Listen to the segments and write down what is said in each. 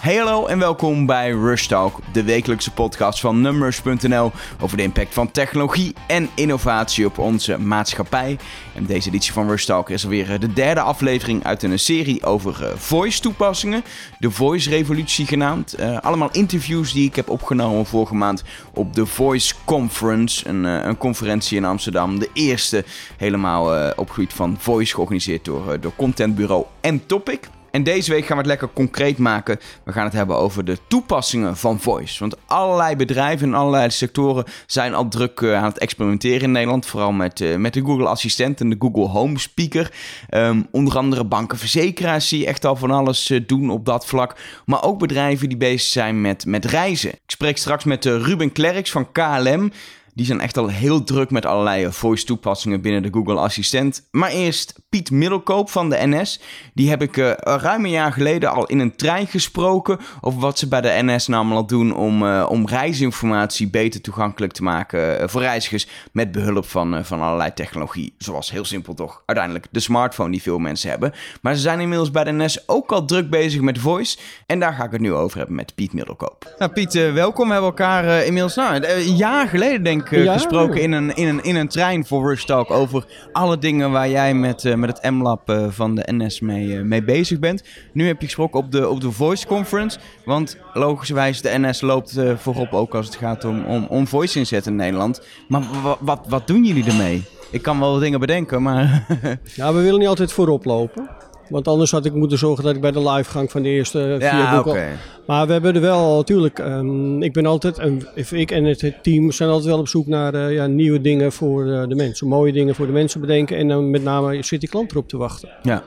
Hey hallo en welkom bij Rush Talk, de wekelijkse podcast van Numbers.nl over de impact van technologie en innovatie op onze maatschappij. En deze editie van Rush Talk is alweer de derde aflevering uit een serie over uh, voice toepassingen, de Voice Revolutie genaamd. Uh, allemaal interviews die ik heb opgenomen vorige maand op de Voice Conference, een, uh, een conferentie in Amsterdam. De eerste helemaal gebied van voice georganiseerd door, door contentbureau en Topic. En deze week gaan we het lekker concreet maken. We gaan het hebben over de toepassingen van voice. Want allerlei bedrijven in allerlei sectoren zijn al druk uh, aan het experimenteren in Nederland. Vooral met, uh, met de Google Assistent en de Google Home Speaker. Um, onder andere banken, verzekeraars die echt al van alles uh, doen op dat vlak. Maar ook bedrijven die bezig zijn met, met reizen. Ik spreek straks met Ruben Klerks van KLM. Die zijn echt al heel druk met allerlei voice toepassingen binnen de Google Assistent. Maar eerst Piet Middelkoop van de NS. Die heb ik uh, ruim een jaar geleden al in een trein gesproken over wat ze bij de NS namelijk doen om, uh, om reisinformatie beter toegankelijk te maken uh, voor reizigers met behulp van, van allerlei technologie. Zoals heel simpel toch uiteindelijk de smartphone die veel mensen hebben. Maar ze zijn inmiddels bij de NS ook al druk bezig met voice. En daar ga ik het nu over hebben met Piet Middelkoop. Nou Piet, welkom. We hebben elkaar inmiddels nou, een jaar geleden denk ik ja. gesproken in een, in, een, in een trein voor Rush Talk over alle dingen waar jij met met het M-Lab uh, van de NS mee, mee bezig bent. Nu heb je gesproken op de, op de Voice Conference. Want logischerwijs, de NS loopt voorop ook als het gaat om, om, om voice inzetten in Nederland. Maar wat, wat doen jullie ermee? Ik kan wel dingen bedenken, maar... ja, we willen niet altijd voorop lopen. Want anders had ik moeten zorgen dat ik bij de livegang van de eerste via ja, Google... Okay. Maar we hebben er wel natuurlijk... Um, ik ben altijd... En ik en het team zijn altijd wel op zoek naar uh, ja, nieuwe dingen voor uh, de mensen. Mooie dingen voor de mensen bedenken. En dan met name zit die klant erop te wachten. Ja.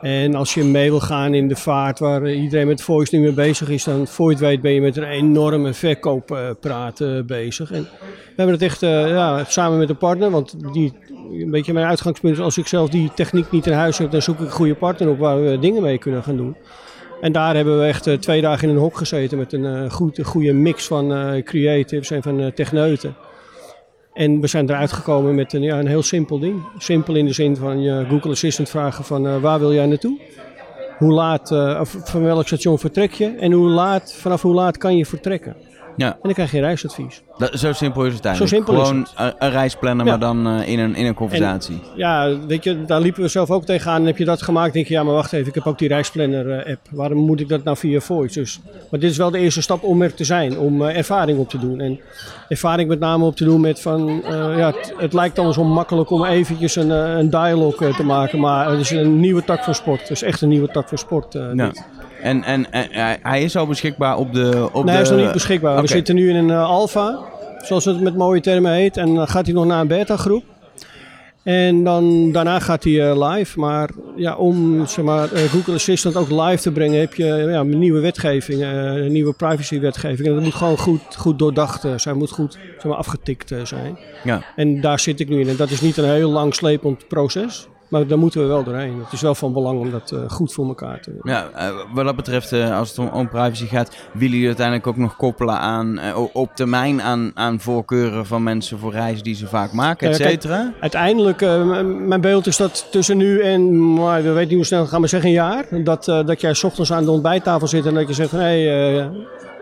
En als je mee wil gaan in de vaart waar iedereen met voice nu mee bezig is, dan voor je het weet ben je met een enorme verkooppraat uh, bezig. En we hebben het echt uh, ja, samen met een partner, want die, een beetje mijn uitgangspunt is als ik zelf die techniek niet in huis heb, dan zoek ik een goede partner op waar we dingen mee kunnen gaan doen. En daar hebben we echt twee dagen in een hok gezeten met een, goed, een goede mix van creatives en van techneuten. En we zijn eruit gekomen met een, ja, een heel simpel ding. Simpel in de zin van je Google Assistant vragen van uh, waar wil jij naartoe? Hoe laat, uh, van welk station vertrek je? En hoe laat, vanaf hoe laat kan je vertrekken? Ja. En dan krijg je reisadvies. Dat, zo simpel is het eigenlijk. Zo simpel Gewoon is het. Een, reis plannen, ja. maar dan uh, in, een, in een conversatie. En, ja, weet je, daar liepen we zelf ook tegenaan. En heb je dat gemaakt, denk je, ja, maar wacht even, ik heb ook die reisplanner-app. Uh, Waarom moet ik dat nou via Voice? Dus, maar dit is wel de eerste stap om er te zijn, om uh, ervaring op te doen. En ervaring met name op te doen met van, ja, het, het, lijkt dan zo makkelijk om eventjes een, een dialog te maken. Maar het is een nieuwe tak van sport. Het is echt een nieuwe tak van sport. ja. En, en, en, hij is al beschikbaar op de. Op nee, de... hij is nog niet beschikbaar. Okay. We zitten nu in een uh, alfa, zoals het met mooie termen heet. En dan gaat hij nog naar een beta-groep. En dan, daarna gaat hij uh, live. Maar ja, om zeg maar, uh, Google Assistant ook live te brengen, heb je ja, nieuwe wetgeving, een nieuwe privacy-wetgeving. En dat moet gewoon goed, goed doordacht zijn, moet goed zeg maar, afgetikt zijn. Ja. En daar zit ik nu in. En dat is niet een heel lang slepend proces. Maar daar moeten we wel doorheen. Het is wel van belang om dat uh, goed voor elkaar te doen. Ja, uh, wat dat betreft, uh, als het om, om, privacy gaat, willen jullie uiteindelijk ook nog koppelen aan op termijn aan, aan voorkeuren van mensen voor reizen die ze vaak maken, et cetera? Uiteindelijk, mijn beeld is dat tussen nu en, maar we weten niet hoe snel, gaan we zeggen een jaar, dat, dat jij s ochtends aan de ontbijttafel zit en dat je zegt van hé, hey,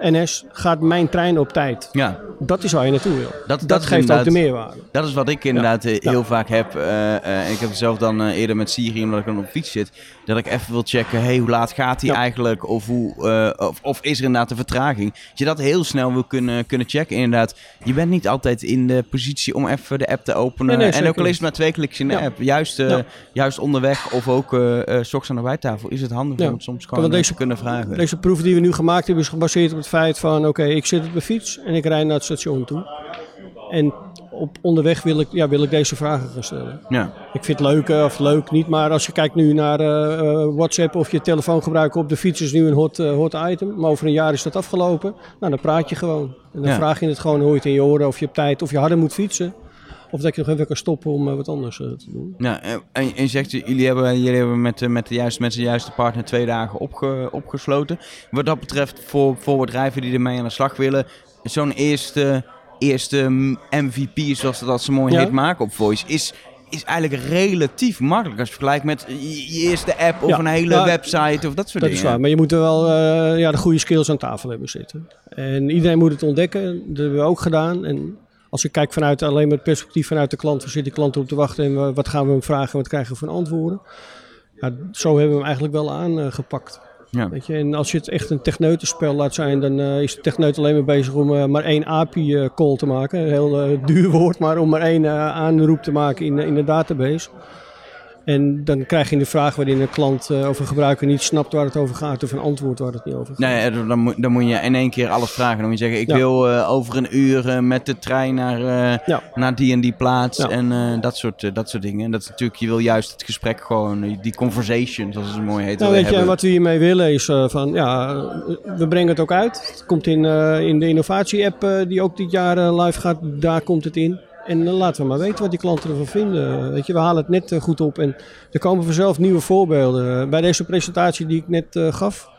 NS, gaat mijn trein op tijd? Ja. Dat is waar je naartoe wil. Dat, dat, dat geeft ook de meerwaarde. Dat is wat ik inderdaad ja. heel ja. vaak heb. Uh, uh, ik heb het zelf dan uh, eerder met Siri, omdat ik dan op fiets zit, dat ik even wil checken, hey, hoe laat gaat hij ja. eigenlijk? Of, hoe, of, of, is er inderdaad een vertraging? Dat je dat heel snel wil kunnen, kunnen checken. Inderdaad, je bent niet altijd in de positie om even de app te openen. Nee, nee, en ook al is het maar twee kliks in de app. Juist, juist onderweg of ook uh, aan de bijtafel is het handig om het soms gewoon deze, te kunnen vragen. Deze proef die we nu gemaakt hebben is gebaseerd op het feit van, oké, okay, ik zit op de fiets en ik rijd naar het station toe. En op onderweg wil ik, ja, wil ik deze vragen gaan stellen. Ja. Ik vind het leuk of leuk niet, maar als je kijkt nu naar uh, WhatsApp of je telefoon gebruiken op de fiets is nu een hot, uh, hot item. Maar over een jaar is dat afgelopen. Nou, dan praat je gewoon. En dan ja. vraag je het gewoon, hoor je het in je oren of je op tijd of je harder moet fietsen. Of dat je nog even kan stoppen om uh, wat anders uh, te doen. Ja, en, en je zegt, jullie hebben, jullie hebben met, met, de juiste, met de juiste partner twee dagen opge, opgesloten. Wat dat betreft, voor, voor bedrijven die ermee aan de slag willen, zo'n eerste, eerste MVP, zoals dat, dat ze mooi ja. heet, maken op Voice, is, is eigenlijk relatief makkelijk als je vergelijkt met je eerste app of Ja, een hele website of dat soort Dat is dingen. waar, maar je moet er wel eh, ja, de goede skills aan tafel hebben zitten. En iedereen moet het ontdekken, dat hebben we ook gedaan. En als je kijkt vanuit alleen maar het perspectief vanuit de klant, waar zit die klant op te wachten en wa- wat gaan we hem vragen en wat krijgen we van antwoorden. Ja, zo hebben we hem eigenlijk wel aangepakt. Ja. Weet je? En als je het echt een techneutenspel laat zijn, dan eh, is de techneut alleen maar bezig om eh, maar één API-call te maken. Een heel eh, duur woord, maar om maar één eh, aanroep te maken in, in de database. En dan krijg je de vraag waarin een klant eh, of een gebruiker niet snapt waar het over gaat of een antwoord waar het niet over gaat. Nee, dan, moet- dan moet je in één keer alles vragen. Dan moet je zeggen, ik Ja. wil eh, over een uur eh, met de trein naar, Ja. naar die en die plaats. Ja. En dat, soort, dat soort dingen. En dat is natuurlijk, je wil juist het gesprek gewoon, die conversation, zoals het mooi heet. Nou, weet je, hebben. wat we hiermee willen is van, ja, we brengen het ook uit. Het komt in, in de innovatie-app eh, die ook dit jaar live gaat, daar komt het in. En dan laten we maar weten wat die klanten ervan vinden. Weet je, we halen het net eh, goed op en er komen vanzelf nieuwe voorbeelden. Bij deze presentatie die ik net eh, gaf,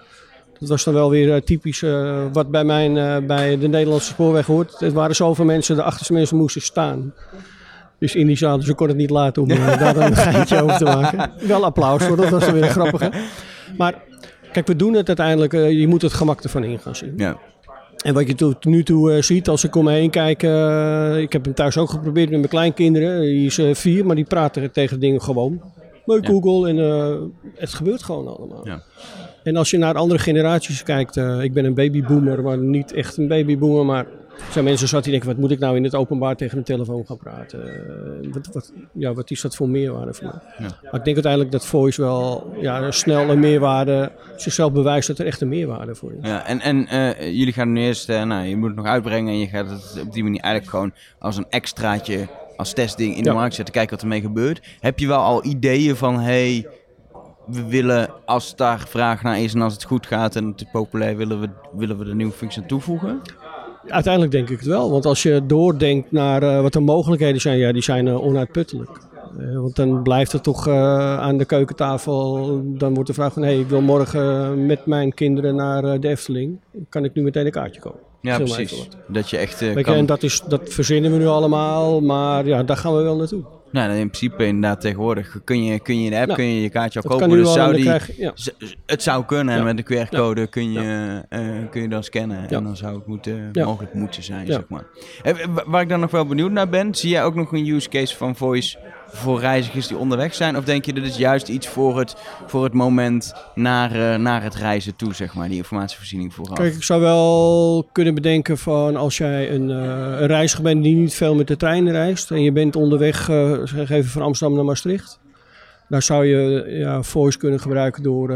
dat was dan wel weer eh, typisch eh, wat bij, mijn, eh, bij de Nederlandse spoorweg hoort. Er waren zoveel mensen, de achterste mensen moesten staan. Dus in die zaal, dus ik kon het niet laten om eh, daar een geintje over te maken. Wel applaus voor, dat was dan weer een grappige. Maar kijk, we doen het uiteindelijk, eh, je moet het gemak ervan in gaan zien. Ja. En wat je tot nu toe eh, ziet, als ik om me heen kijk, eh, ik heb hem thuis ook geprobeerd met mijn kleinkinderen. Die is eh, vier, maar die praten tegen dingen gewoon. Met Ja. Google en het gebeurt gewoon allemaal. Ja. En als je naar andere generaties kijkt, ik ben een babyboomer, maar niet echt een babyboomer, maar er zijn mensen zat die denken, wat moet ik nou in het openbaar tegen een telefoon gaan praten? Eh, wat, wat, ja, wat is dat voor meerwaarde voor mij? Ja. Maar ik denk uiteindelijk dat voice wel ja, snel een meerwaarde, zichzelf bewijst dat er echt een meerwaarde voor is. Ja, en, en eh, jullie gaan nu eerst, eh, nou, je moet het nog uitbrengen en je gaat het op die manier eigenlijk gewoon als een extraatje, als testding in de Ja. markt zetten, kijken wat ermee gebeurt. Heb je wel al ideeën van, hey, we willen, als daar vraag naar is en als het goed gaat en het is populair, willen we, willen we er nieuwe functie aan toevoegen? Uiteindelijk denk ik het wel, want als je doordenkt naar eh, wat de mogelijkheden zijn, ja, die zijn eh, onuitputtelijk. Eh, want dan blijft het toch aan de keukentafel, dan wordt de vraag van, hé, hey, ik wil morgen met mijn kinderen naar de Efteling. Kan ik nu meteen een kaartje kopen? Ja, precies. Dat je echt kan... en dat, is, dat verzinnen we nu allemaal, maar ja, daar gaan we wel naartoe. Nou, in principe inderdaad tegenwoordig kun je, kun je in de app Nou, kun je je kaartje al kopen. dus en zou die, ja. het zou kunnen en Ja. met een QR-code kun, je, eh, kun je dan scannen. En dan zou het moeten, mogelijk moeten zijn, zeg maar. Eh, wa- Waar ik dan nog wel benieuwd naar ben, zie jij ook nog een use case van voice voor reizigers die onderweg zijn? Of denk je dat is juist iets voor het, voor het moment naar, eh, naar het reizen toe, zeg maar, die informatievoorziening vooraf? Kijk, ik zou wel kunnen bedenken van als jij een, eh, een reiziger bent die niet veel met de trein reist en je bent onderweg, eh, zeg even van Amsterdam naar Maastricht. Daar zou je ja, voice kunnen gebruiken door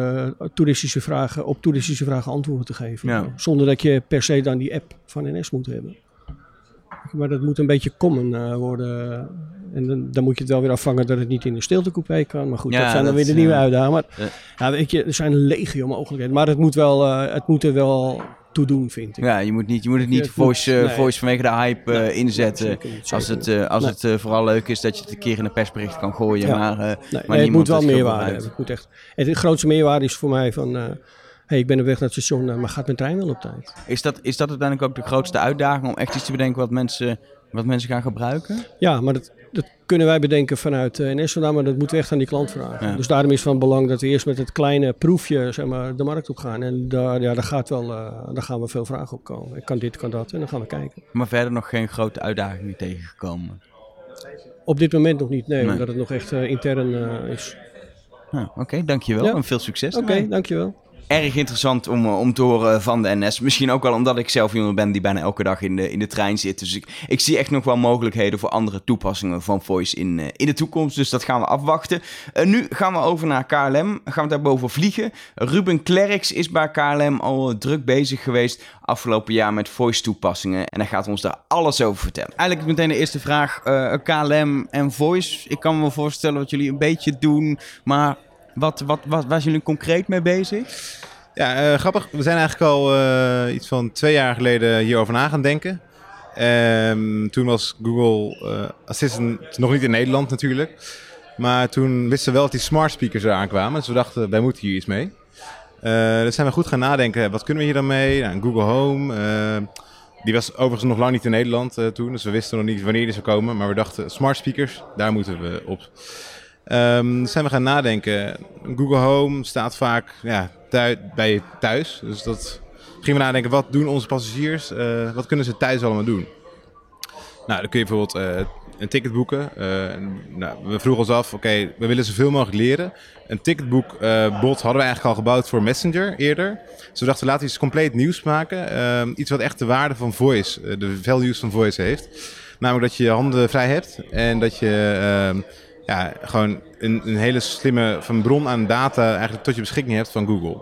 toeristische vragen, op toeristische vragen antwoorden te geven. Ja. Zonder dat je per se dan die app van NS moet hebben. Maar dat moet een beetje common eh, worden. En dan, dan moet je het wel weer afvangen dat het niet in de stiltecoupé kan. Maar goed, Ja, dat zijn dan dat, weer de nieuwe uitdagingen. Maar ja, weet je, er zijn legio mogelijkheden. Maar het moet, wel, eh, het moet er wel toe doen, vind ik. Ja, je moet, niet, je moet het niet Het voice, nee. voice vanwege de hype Nee, inzetten. zeker niet, als het, als Nee. het vooral leuk is dat je het een keer in een persbericht kan gooien. Ja. Maar, maar het moet wel het meerwaarde hebben. Het moet echt, de grootste meerwaarde is voor mij van... hey, ik ben op weg naar het station, eh, maar gaat mijn trein wel op tijd? Is dat, is dat uiteindelijk ook de grootste uitdaging om echt iets te bedenken wat mensen, wat mensen gaan gebruiken? Ja, maar dat, dat kunnen wij bedenken vanuit eh, NS vandaan, maar dat moeten we echt aan die klant vragen. Ja. Dus daarom is het van belang dat we eerst met het kleine proefje zeg maar, de markt op gaan. En daar, ja, daar, gaat wel, eh, daar gaan we veel vragen op komen. Ik kan dit, kan dat en dan gaan we kijken. Maar verder nog geen grote uitdagingen tegengekomen. Op dit moment nog niet, nee, Nee. omdat het nog echt intern is. Nou, Oké, dankjewel Ja. en veel succes. Oké, dankjewel. Erg interessant om, eh, om te horen van de NS. Misschien ook wel omdat ik zelf iemand ben die bijna elke dag in de, in de trein zit. Dus ik, ik zie echt nog wel mogelijkheden voor andere toepassingen van voice in, eh, in de toekomst. Dus dat gaan we afwachten. Eh, nu gaan we over naar KLM. Gaan we daarboven vliegen. Ruben Klerks is bij KLM al druk bezig geweest afgelopen jaar met voice toepassingen. En hij gaat ons daar alles over vertellen. Eigenlijk meteen de eerste vraag. KLM en voice. Ik kan me voorstellen wat jullie een beetje doen. Maar wat, wat, wat, waar jullie concreet mee bezig? Ja, eh, grappig. We zijn eigenlijk al eh, iets van twee jaar geleden hierover na gaan denken. Ehm, toen was Google eh, Assistant nog niet in Nederland natuurlijk. Maar toen wisten we wel dat die smart speakers eraan kwamen. Dus we dachten, wij moeten hier iets mee. Dus zijn we goed gaan nadenken. Wat kunnen we hier dan mee? Nou, Google Home. die was overigens nog lang niet in Nederland toen, dus we wisten nog niet wanneer die zou komen. Maar we dachten, smart speakers, daar moeten we op. Um, zijn we gaan nadenken. Google Home staat vaak ja, bij je thuis. Dus dat gingen we nadenken, wat doen onze passagiers? Uh, wat kunnen ze thuis allemaal doen? Nou, dan kun je bijvoorbeeld uh, een ticket boeken. Uh, nou, we vroegen ons af, oké, we willen zoveel mogelijk leren. Een ticketboekbot hadden we eigenlijk al gebouwd voor Messenger eerder. Dus we dachten, laten we iets compleet nieuws maken. Ehm, iets wat echt de waarde van voice, de values van voice heeft. Namelijk dat je je handen vrij hebt en dat je ehm, ja, gewoon een, een, hele slimme van bron aan data eigenlijk tot je beschikking hebt van Google.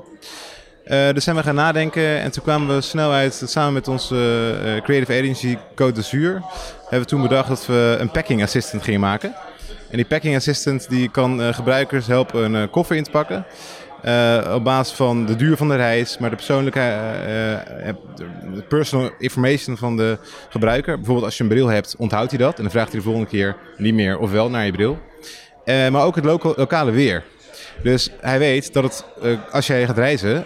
Uh, dus zijn we gaan nadenken en toen kwamen we snel uit, samen met onze uh, creative agency Code d'Azur, hebben we toen bedacht dat we een packing assistant gingen maken. En die packing assistant die kan uh, gebruikers helpen een koffer in te pakken. Uh, op basis van de duur van de reis, maar de persoonlijke uh, de personal information van de gebruiker. Bijvoorbeeld als je een bril hebt, onthoudt hij dat en dan vraagt hij de volgende keer niet meer of wel naar je bril. Maar ook het loka lokale weer. Dus hij weet dat het, als jij gaat reizen,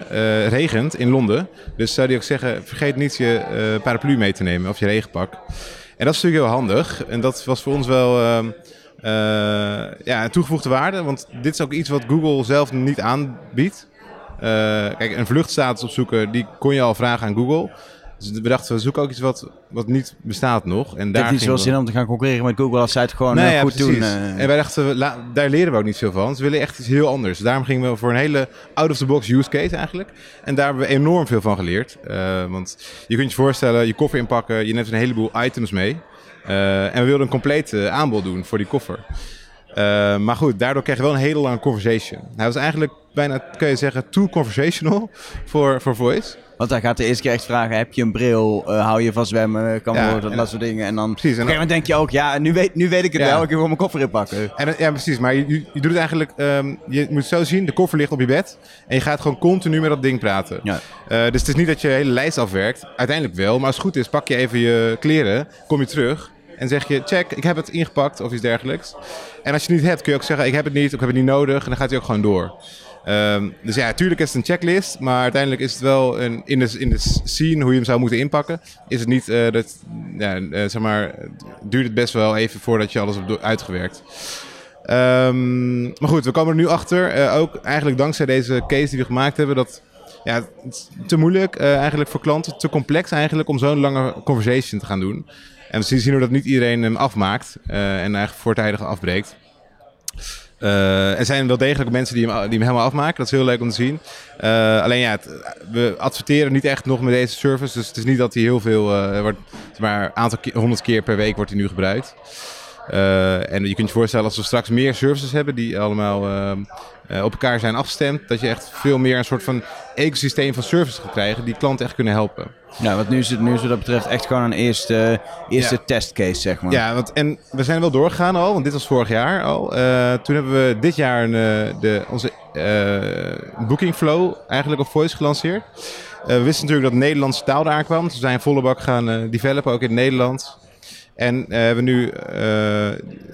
regent in Londen. Dus zou hij ook zeggen, vergeet niet je paraplu mee te nemen of je regenpak. En dat is natuurlijk heel handig. En dat was voor ons wel ehm, ja, een toegevoegde waarde. Want dit is ook iets wat Google zelf niet aanbiedt. Uh, kijk, een vluchtstatus opzoeken, die kon je al vragen aan Google. Dus we dachten, we zoeken ook iets wat, wat niet bestaat nog. En daar heeft niet zo zin om te gaan concurreren met Google als zij het gewoon uh, goed doen. Uh. En wij dachten, daar leren we ook niet veel van. Ze willen echt iets heel anders. Daarom gingen we voor een hele out-of-the-box use case eigenlijk. En daar hebben we enorm veel van geleerd. Uh, want je kunt je voorstellen, je koffer inpakken, je neemt een heleboel items mee. Uh, en we wilden een compleet uh, aanbod doen voor die koffer. Uh, maar goed, daardoor kreeg je wel een hele lange conversation. Hij was eigenlijk bijna, kun je zeggen, too conversational voor, voor voice. Want hij gaat de eerste keer echt vragen, heb je een bril, uh, hou je van zwemmen, kan ja, worden, dat soort dingen. En dan precies, en dan denk je ook, ja, nu weet, nu weet ik het ja. wel, ik wil mijn koffer inpakken. En, ja, precies, maar je, je doet het eigenlijk, um, je moet zo zien, de koffer ligt op je bed en je gaat gewoon continu met dat ding praten. Ja. Uh, dus het is niet dat je hele lijst afwerkt, uiteindelijk wel, maar als het goed is, pak je even je kleren, kom je terug en zeg je, check, ik heb het ingepakt of iets dergelijks. En als je het niet hebt, kun je ook zeggen, ik heb het niet, ik heb het niet nodig. En dan gaat hij ook gewoon door. Um, dus ja, natuurlijk is het een checklist, maar uiteindelijk is het wel een, in, de, in de scene hoe je hem zou moeten inpakken. Is het niet, uh, dat, ja, uh, zeg maar, duurt het best wel even voordat je alles hebt uitgewerkt. Um, maar goed, we komen er nu achter, uh, ook eigenlijk dankzij deze case die we gemaakt hebben, dat ja, te moeilijk eigenlijk voor klanten, te complex eigenlijk om zo'n lange conversation te gaan doen. En we zien hoe dat niet iedereen hem afmaakt uh, en eigenlijk voortijdig afbreekt. Uh, er zijn wel degelijk mensen die hem, die hem helemaal afmaken. Dat is heel leuk om te zien. Uh, alleen ja, we adverteren niet echt nog met deze service. Dus het is niet dat hij heel veel wordt. Maar een aantal honderd keer per week wordt hij nu gebruikt. En je kunt je voorstellen als we straks meer services hebben die allemaal ehm, op elkaar zijn afgestemd. Dat je echt veel meer een soort van ecosysteem van services gaat krijgen die klanten echt kunnen helpen. Ja, want nu is het nu is wat dat betreft echt gewoon een eerste, eerste testcase, zeg maar. Ja, want, en we zijn wel doorgegaan al, want dit was vorig jaar al. Uh, toen hebben we dit jaar een, de, onze booking flow eigenlijk op Voice gelanceerd. we wisten natuurlijk dat de Nederlandse taal daar kwam. Dus we zijn volle bak gaan developen, ook in het Nederlands. En we hebben nu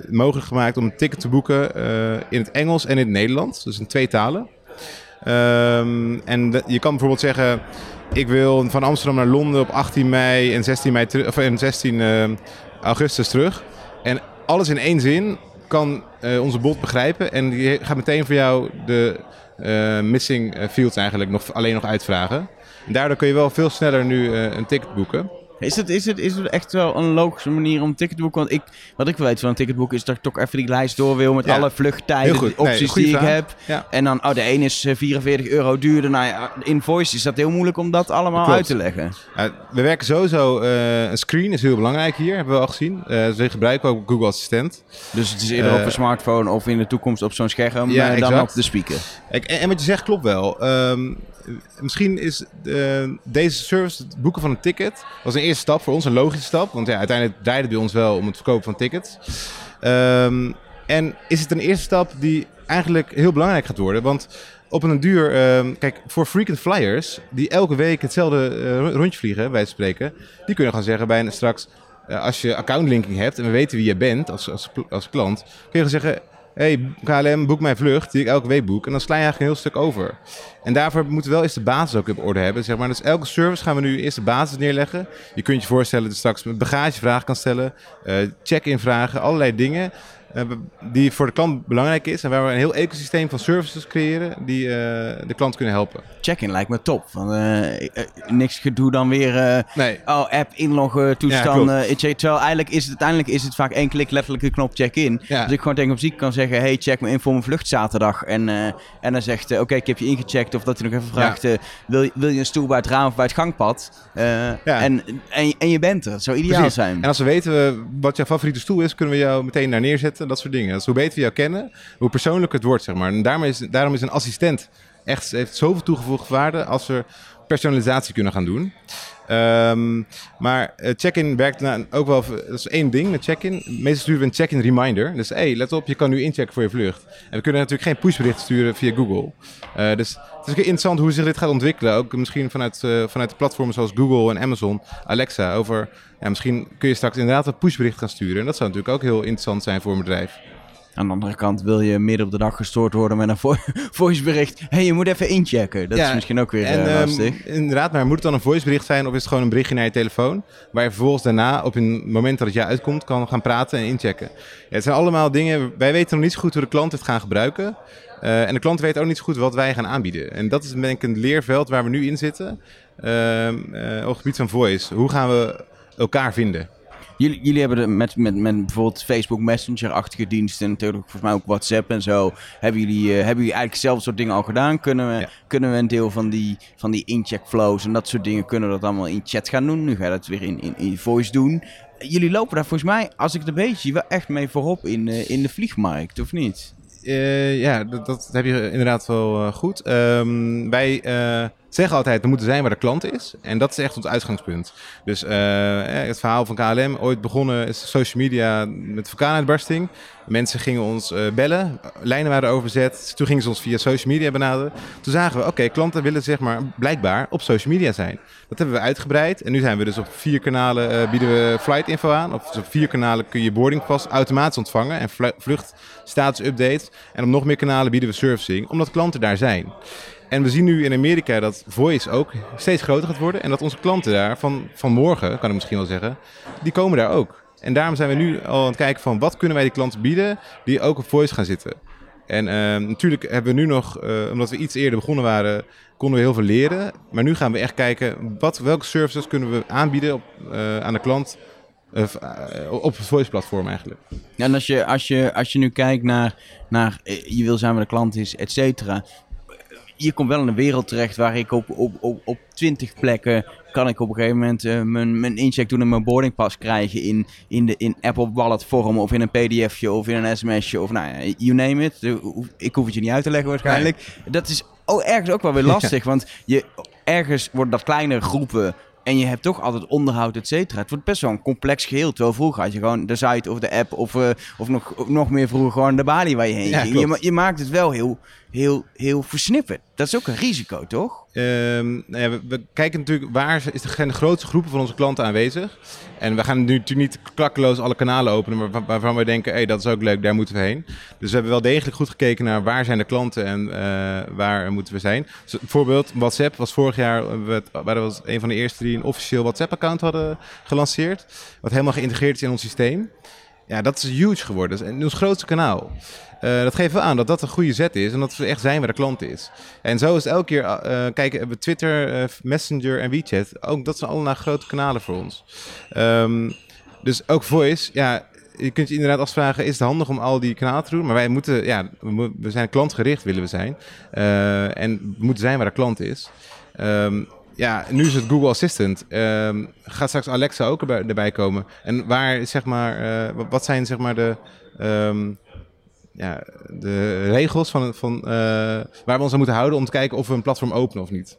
mogelijk gemaakt om een ticket te boeken in het Engels en in het Nederlands. Dus in twee talen. Um, en je kan bijvoorbeeld zeggen ik wil van Amsterdam naar Londen op 18 mei en 16, mei of, en 16 uh, augustus terug. En alles in één zin kan onze bot begrijpen. En die gaat meteen voor jou de missing fields eigenlijk nog, alleen nog uitvragen. En daardoor kun je wel veel sneller nu een ticket boeken. Is het, is, het, is het echt wel een logische manier om ticket te boeken? Want ik, wat ik weet van een ticketboek is dat ik toch even die lijst door wil met alle vluchttijden, opties die ik heb. En dan, oh, de een is 44 eh, euro duurder. Nou ja, invoice is dat heel moeilijk om dat allemaal uit te leggen. we werken sowieso, uh, een screen is heel belangrijk hier, hebben we al gezien. Uh, we gebruiken ook Google Assistent. Dus het is eerder op een smartphone of in de toekomst op zo'n scherm ja, dan op de speaker. En, en, wat je zegt klopt wel. Um, misschien is deze service, het boeken van een ticket, was een eerste stap voor ons, een logische stap. Want ja, uiteindelijk draaide het bij ons wel om het verkopen van tickets. Um, en is het een eerste stap die eigenlijk heel belangrijk gaat worden? Want op een duur, um, kijk, voor frequent flyers, die elke week hetzelfde uh, rondje vliegen, het spreken, die kunnen gaan zeggen bij straks, uh, als je accountlinking hebt en we weten wie je bent als, als, als klant, kun je gaan zeggen, hey, KLM, boek mijn vlucht, die ik elke week boek. En dan sla je eigenlijk een heel stuk over. En daarvoor moeten we wel eerst de basis ook op orde hebben. Zeg maar. Dus elke service gaan we nu eerst de basis neerleggen. Je kunt je voorstellen dat je straks bagagevraag kan stellen, uh, check-in vragen, allerlei dingen. Die voor de klant belangrijk is. En waar we een heel ecosysteem van services creëren die uh, de klant kunnen helpen. Check-in lijkt me top. Want, uh, niks gedoe dan weer. nee. Oh, app inloggen, toestanden. Ja, terwijl eigenlijk is het uiteindelijk is het vaak één klik letterlijk de knop check-in. Ja. Dus ik gewoon tegen op ziek kan zeggen: hey, check me in voor mijn vlucht zaterdag. En, en dan zegt: oké, okay, ik heb je ingecheckt. Of dat hij nog even vraagt: ja. wil, wil je een stoel bij het raam of bij het gangpad? Ja. En, en, en je bent er. Dat zou ideaal Precies. zijn. En als we weten wat jouw favoriete stoel is, kunnen we jou meteen daar neerzetten dat soort dingen. Dus hoe beter we jou kennen, hoe persoonlijker het wordt, zeg maar. En daarom is, daarom is een assistent echt, heeft zoveel toegevoegde waarde als we personalisatie kunnen gaan doen. Um, maar uh, check-in werkt nou ook wel, dat is één ding met check-in. Meestal sturen we een check-in reminder. Dus hé, hey, let op, je kan nu inchecken voor je vlucht. En we kunnen natuurlijk geen pushbericht sturen via Google. Uh, dus het is interessant hoe zich dit gaat ontwikkelen. Ook misschien vanuit, uh, vanuit de platformen zoals Google en Amazon, Alexa. Over, misschien kun je straks inderdaad een pushbericht gaan sturen. En dat zou natuurlijk ook heel interessant zijn voor een bedrijf. Aan de andere kant wil je midden op de dag gestoord worden met een vo voicebericht. Hé, hey, je moet even inchecken. Dat is misschien ook weer en, uh, lastig. Um, inderdaad, maar moet het dan een voicebericht zijn of is het gewoon een berichtje naar je telefoon? Waar je vervolgens daarna op een moment dat het jaar uitkomt kan gaan praten en inchecken. Ja, het zijn allemaal dingen, wij weten nog niet zo goed hoe de klant het gaan gebruiken. Uh, en de klant weet ook niet zo goed wat wij gaan aanbieden. En dat is denk ik een leerveld waar we nu in zitten. Uh, op het gebied van voice. Hoe gaan we elkaar vinden? Jullie, jullie hebben met, met, met bijvoorbeeld Facebook Messenger-achtige diensten, en natuurlijk volgens mij ook WhatsApp en zo. Hebben jullie, uh, hebben jullie eigenlijk zelf soort dingen al gedaan? Kunnen we, ja. kunnen we een deel van die, van die incheck flows en dat soort dingen, kunnen we dat allemaal in chat gaan doen? Nu ga je dat weer in, in, in voice doen. Jullie lopen daar volgens mij, als ik het een beetje wel echt mee voorop in, uh, in de vliegmarkt, of niet? Uh, ja, dat, dat, heb je inderdaad wel goed. Um, wij zeggen altijd, we moeten zijn waar de klant is. En dat is echt ons uitgangspunt. Dus uh, het verhaal van KLM, ooit begonnen is social media met vulkaanuitbarsting. Mensen gingen ons uh, bellen, lijnen waren overzet. Toen gingen ze ons via social media benaderen. Toen zagen we, oké, klanten willen zeg maar blijkbaar op social media zijn. Dat hebben we uitgebreid. En nu zijn we dus op vier kanalen, uh, bieden we flight info aan. Op vier kanalen kun je boarding pass automatisch ontvangen. En vlucht status updates. En op nog meer kanalen bieden we servicing, omdat klanten daar zijn. En we zien nu in Amerika dat voice ook steeds groter gaat worden. En dat onze klanten daar van, van morgen, kan ik misschien wel zeggen, die komen daar ook. En daarom zijn we nu al aan het kijken van wat kunnen wij die klanten bieden die ook op voice gaan zitten. En uh, natuurlijk hebben we nu nog, uh, omdat we iets eerder begonnen waren, konden we heel veel leren. Maar nu gaan we echt kijken wat, welke services kunnen we aanbieden op, uh, aan de klant op het voice platform eigenlijk. En als je, als je, als je nu kijkt naar, naar je wil zijn waar de klant is, et cetera je komt wel in een wereld terecht waar ik op, op, op, op 20 plekken kan ik op een gegeven moment uh, mijn, mijn incheck doen en mijn boardingpas krijgen in, in, de, in Apple Wallet vorm of in een pdfje of in een sms'je of nou ja, you name it. Ik hoef het je niet uit te leggen waarschijnlijk. Nee. Dat is oh, ergens ook wel weer lastig, want je, ergens worden dat kleinere groepen en je hebt toch altijd onderhoud, et cetera. Het wordt best wel een complex geheel. Terwijl vroeger had je gewoon de site of de app of, uh, of nog, nog meer vroeger gewoon de balie waar je heen ging. Je, je, maakt het wel heel, heel, heel versnipperd. Dat is ook een risico, toch? Um, nou we, kijken natuurlijk waar is de, grootste groepen van onze klanten aanwezig. En we gaan nu natuurlijk niet klakkeloos alle kanalen openen, maar waarvan we denken, hey, dat is ook leuk, daar moeten we heen. Dus we hebben wel degelijk goed gekeken naar waar zijn de klanten en uh, waar moeten we zijn. Dus bijvoorbeeld WhatsApp was vorig jaar, we, waren was een van de eerste die een officieel WhatsApp-account hadden gelanceerd. Wat helemaal geïntegreerd is in ons systeem. Ja, dat is huge geworden. Dat is ons grootste kanaal. Uh, dat geeft wel aan dat dat een goede zet is en dat we echt zijn waar de klant is. En zo is elke keer, uh, kijk, we Twitter, Messenger en WeChat, ook dat zijn allemaal grote kanalen voor ons. Um, dus ook voice, ja, je kunt je inderdaad afvragen, is het handig om al die kanalen te doen? Maar wij moeten, ja, we, we zijn klantgericht willen we zijn. en we moeten zijn waar de klant is. Um, ja, nu is het Google Assistant. Um, gaat straks Alexa ook erbij, komen? En waar, zeg maar, wat zijn zeg maar de, ja, de regels van, van, uh, waar we ons aan moeten houden om te kijken of we een platform openen of niet?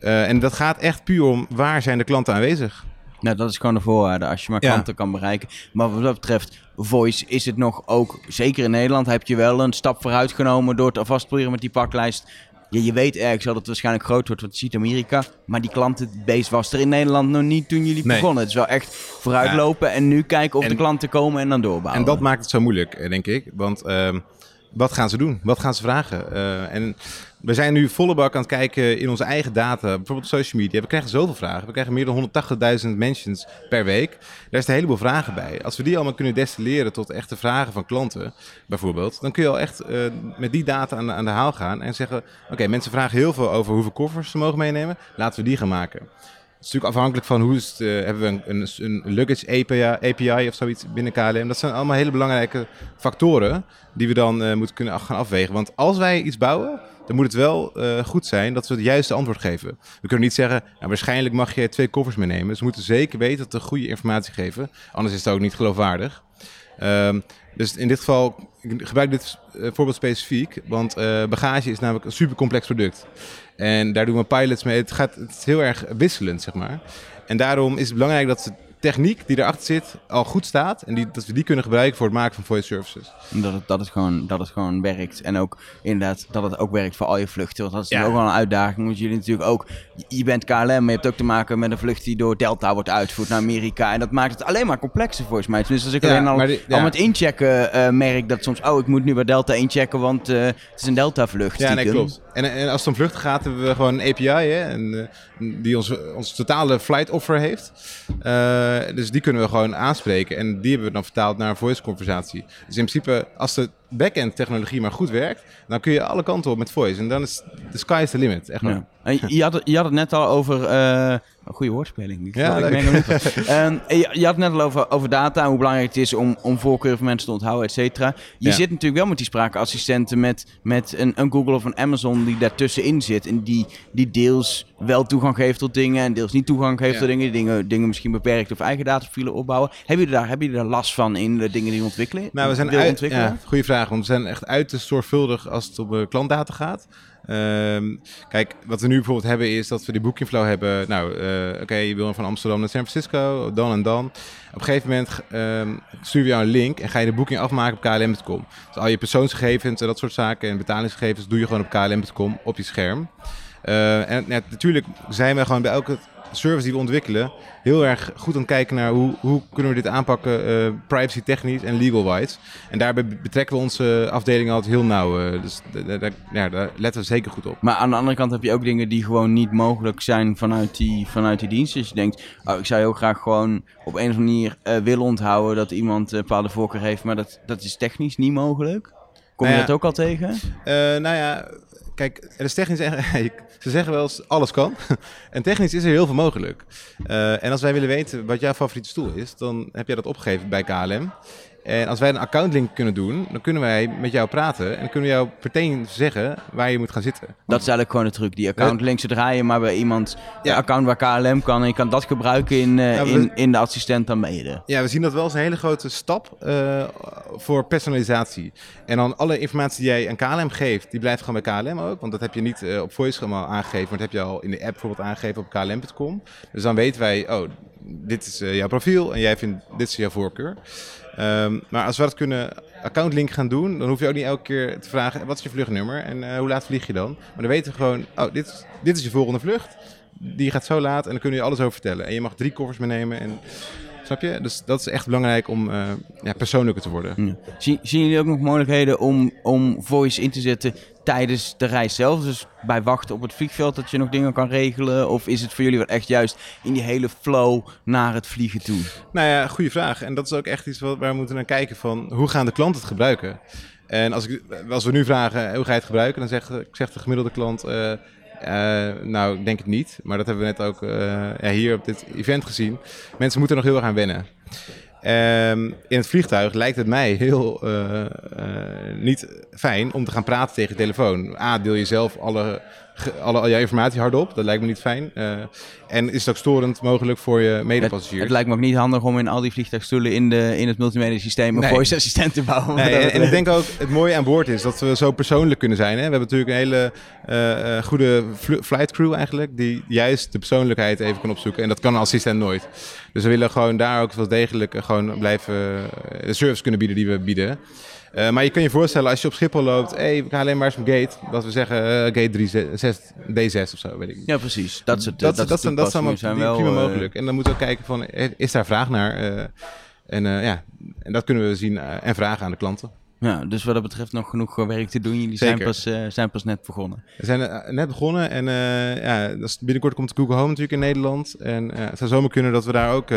Uh, en dat gaat echt puur om waar zijn de klanten aanwezig? Nou, dat is gewoon de voorwaarde als je maar klanten ja. kan bereiken. Maar wat dat betreft, voice is het nog ook, zeker in Nederland, heb je wel een stap vooruit genomen door te vast proberen met die paklijst ja, je weet ergens dat het waarschijnlijk groot wordt, want je ziet Amerika. Maar die klantenbase was er in Nederland nog niet toen jullie Nee. begonnen. Het is wel echt vooruitlopen en nu kijken of En- de klanten komen en dan doorbouwen. En dat maakt het zo moeilijk, denk ik. Want ehm, wat gaan ze doen? Wat gaan ze vragen? Eh, en we zijn nu volle bak aan het kijken in onze eigen data, bijvoorbeeld social media. We krijgen zoveel vragen. We krijgen meer dan 180.000 mentions per week. Daar is een heleboel vragen bij. Als we die allemaal kunnen destilleren tot echte vragen van klanten, bijvoorbeeld, dan kun je al echt eh, met die data aan, aan de haal gaan en zeggen: Oké, mensen vragen heel veel over hoeveel koffers ze mogen meenemen. Laten we die gaan maken. Is natuurlijk afhankelijk van hoe eh, hebben we een, een, een luggage API, of zoiets binnen KLM. Dat zijn allemaal hele belangrijke factoren die we dan eh, moeten kunnen gaan afwegen. Want als wij iets bouwen, dan moet het wel eh, goed zijn dat we het juiste antwoord geven. We kunnen niet zeggen, nou, waarschijnlijk mag je twee koffers meenemen. Dus we moeten zeker weten dat we goede informatie geven. Anders is het ook niet geloofwaardig. Ehm, dus in dit geval, ik gebruik dit voorbeeld specifiek, want bagage is namelijk een super complex product. En daar doen we pilots mee. Het, gaat, het heel erg wisselend, zeg maar. En daarom is het belangrijk dat de techniek die erachter zit al goed staat. En die, dat we die kunnen gebruiken voor het maken van voice services. Dat het, dat, het gewoon, dat het gewoon werkt. En ook inderdaad dat het ook werkt voor al je vluchten. Want dat is Ja. ook wel een uitdaging. Want jullie natuurlijk ook, je bent KLM, maar je hebt ook te maken met een vlucht die door Delta wordt uitgevoerd naar Amerika. En dat maakt het alleen maar complexer volgens mij. Dus als ik Ja, alleen al, die- ja. al met inchecken eh, merk dat soms, oh ik moet nu bij Delta inchecken, want eh, het is een Delta vlucht. Ja, nee, stiekem. klopt. En, en als het om vluchten gaat, hebben we gewoon een API hè, en, eh, die ons, ons totale flight offer heeft. Dus die kunnen we gewoon aanspreken. En die hebben we dan vertaald naar een voice conversatie. Dus in principe, als de back-end technologie maar goed werkt, dan kun je alle kanten op met voice. En dan is de sky is the limit. Echt. Ja. En je, had, het- je had het net al over. een goede woordspeling. Ik, Ja, ik en je, je had het net al over, over data en hoe belangrijk het is om, om voorkeur van mensen te onthouden, et cetera. Je Ja. zit natuurlijk wel met die spraakassistenten, met, met een, een Google of een Amazon die daartussenin zit. En die, die deels wel toegang geeft tot dingen en deels niet toegang geeft Ja. tot dingen. Die dingen. Dingen misschien beperkt of eigen dataprofielen opbouwen. Hebben jullie daar, hebben jullie daar last van in de dingen die je ontwikkelen? Nou, we zijn uit, ontwikkelen? ja, goede vraag. Want we zijn echt uiterst zorgvuldig als het om eh, klantdata gaat. Ehm, kijk, wat we nu bijvoorbeeld hebben is dat we die booking flow hebben. Nou, eh, oké, je wil van Amsterdam naar San Francisco, dan en dan. Op een gegeven moment ehm stuur je jou een link en ga je de boeking afmaken op klm.com. Dus al je persoonsgegevens en dat soort zaken en betalingsgegevens doe je gewoon op klm.com op je scherm. Eh, en ja, natuurlijk zijn we gewoon bij elke service die we ontwikkelen heel erg goed aan het kijken naar hoe, hoe kunnen we dit aanpakken, eh, privacy technisch en legal wise. En daarbij betrekken we onze afdeling altijd heel nauw. eh, dus ja, daar letten we zeker goed op. Maar aan de andere kant heb je ook dingen die gewoon niet mogelijk zijn vanuit die, vanuit die dienst. Dus je denkt, oh, ik zou heel graag gewoon op een of andere manier eh, willen onthouden dat iemand een bepaalde voorkeur heeft. Maar dat, dat is technisch niet mogelijk. Kom je Nou ja. dat ook al tegen? Nou ja, kijk, er is technisch... Ze zeggen wel eens, alles kan. en technisch is er heel veel mogelijk. Eh, en als wij willen weten wat jouw favoriete stoel is, dan heb jij dat opgegeven bij KLM. En als wij een accountlink kunnen doen, dan kunnen wij met jou praten. En dan kunnen we jou meteen zeggen waar je moet gaan zitten. Dat is eigenlijk gewoon de truc. Die account links te draaien, maar bij iemand Ja. een account waar KLM kan. En je kan dat gebruiken in, eh, Ja, we- in, in de assistent dan mede. Ja, we zien dat wel als een hele grote stap eh, voor personalisatie. En dan alle informatie die jij aan KLM geeft, die blijft gewoon bij KLM ook. Want dat heb je niet eh, op voice aangegeven, maar dat heb je al in de app bijvoorbeeld aangegeven op klm.com. Dus dan weten wij, oh, dit is eh, jouw profiel en jij vindt, dit is jouw voorkeur. Ehm, maar als we dat kunnen accountlink gaan doen, dan hoef je ook niet elke keer te vragen, wat is je vluchtnummer en eh, hoe laat vlieg je dan? Maar dan weten we gewoon, oh, dit, is- dit is je volgende vlucht. Die gaat zo laat en dan kunnen je alles over vertellen. En je mag drie koffers meenemen en... Snap je? Dus dat is echt belangrijk om eh, ja, persoonlijker te worden. Ja. Zien, zien jullie ook nog mogelijkheden om, om voice in te zetten tijdens de reis zelf? Dus bij wachten op het vliegveld dat je nog dingen kan regelen? Of is het voor jullie wel echt juist in die hele flow naar het vliegen toe? Nou ja, goede vraag. En dat is ook echt iets wat, waar we moeten naar kijken van hoe gaan de klanten het gebruiken? En als, ik, als we nu vragen hoe ga je het gebruiken, dan zegt, zegt de gemiddelde klant, eh, eh, nou ik denk het niet. Maar dat hebben we net ook eh, hier op dit event gezien. Mensen moeten nog heel erg aan wennen. Ehm, in het vliegtuig lijkt het mij heel eh, eh, niet fijn om te gaan praten tegen je telefoon. A, deel je zelf alle, alle, al jouw informatie hardop. Dat lijkt me niet fijn. Eh, en is het ook storend mogelijk voor je medepassagiers. het lijkt me ook niet handig om in al die vliegtuigstoelen in, de, in het multimedia systeem een Nee. voice assistent te bouwen. Nee, en, en ik denk ook het mooie aan boord is dat we zo persoonlijk kunnen zijn. Hè? We hebben natuurlijk een hele eh, eh, goede fl- flight crew eigenlijk, die juist de persoonlijkheid even kan opzoeken. En dat kan een assistent nooit. Dus we willen gewoon daar ook wel degelijk gewoon gewoon blijven de service kunnen bieden die we bieden. Uh, maar je kan je voorstellen als je op Schiphol loopt, hey, we gaan alleen maar eens op gate. Dat we zeggen uh, gate 3, 6, D6 of zo, weet ik niet. Ja, precies. Dat is het. Dat, dat, dat, dat, dat zijn zijn wel prima uh, mogelijk. En dan moeten we kijken van, is daar vraag naar? en ja, en dat kunnen we zien en vragen aan de klanten. Ja, dus wat dat betreft nog genoeg werk te doen. Jullie zijn pas, uh, zijn pas net begonnen. We zijn uh, net begonnen en uh, ja, binnenkort komt Google Home natuurlijk in Nederland. En het zou zomaar kunnen dat we daar ook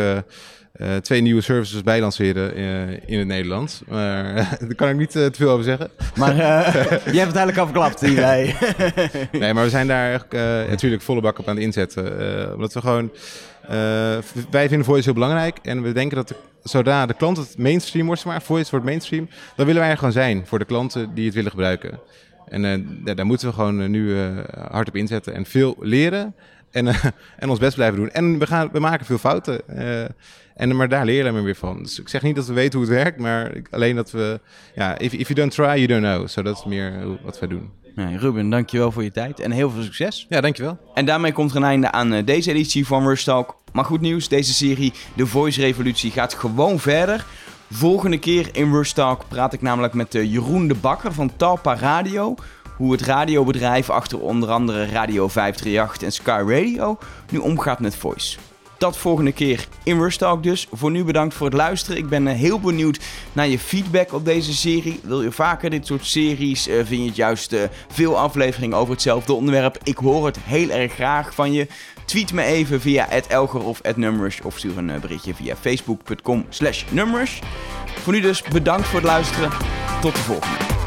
twee nieuwe services bij lanceren in het Nederlands. Maar daar kan ik niet te veel over zeggen. Maar jij hebt het eigenlijk afgeklapt hierbij. nee, maar we zijn daar natuurlijk volle bak op aan het inzetten. omdat we gewoon... wij vinden voice heel belangrijk en we denken dat de zodra de klant het mainstream wordt, maar voice wordt mainstream, dan willen wij er gewoon zijn voor de klanten die het willen gebruiken. En uh, daar moeten we gewoon uh, nu uh, hard op inzetten en veel leren en, en ons best blijven doen. En we, gaan, we maken veel fouten, en, maar daar leren we weer van. Dus ik zeg niet dat we weten hoe het werkt, maar alleen dat we, ja, if, if you don't try, you don't know. So dat is meer wat we doen. Nee, Ruben, dankjewel voor je tijd en heel veel succes. Ja, dankjewel. En daarmee komt er een einde aan deze editie van Rush Talk. Maar goed nieuws, deze serie, de Voice Revolutie, gaat gewoon verder. Volgende keer in Rush Talk praat ik namelijk met Jeroen de Bakker van Talpa Radio. Hoe het radiobedrijf achter onder andere Radio 538 en Sky Radio nu omgaat met voice. Dat volgende keer in Rush Talk dus. Voor nu bedankt voor het luisteren. Ik ben heel benieuwd naar je feedback op deze serie. Wil je vaker dit soort series? vind je het juist veel afleveringen over hetzelfde onderwerp? Ik hoor het heel erg graag van je. Tweet me even via @elger of @numrush of stuur een berichtje via facebook.com/numrush. Voor nu dus bedankt voor het luisteren. Tot de volgende.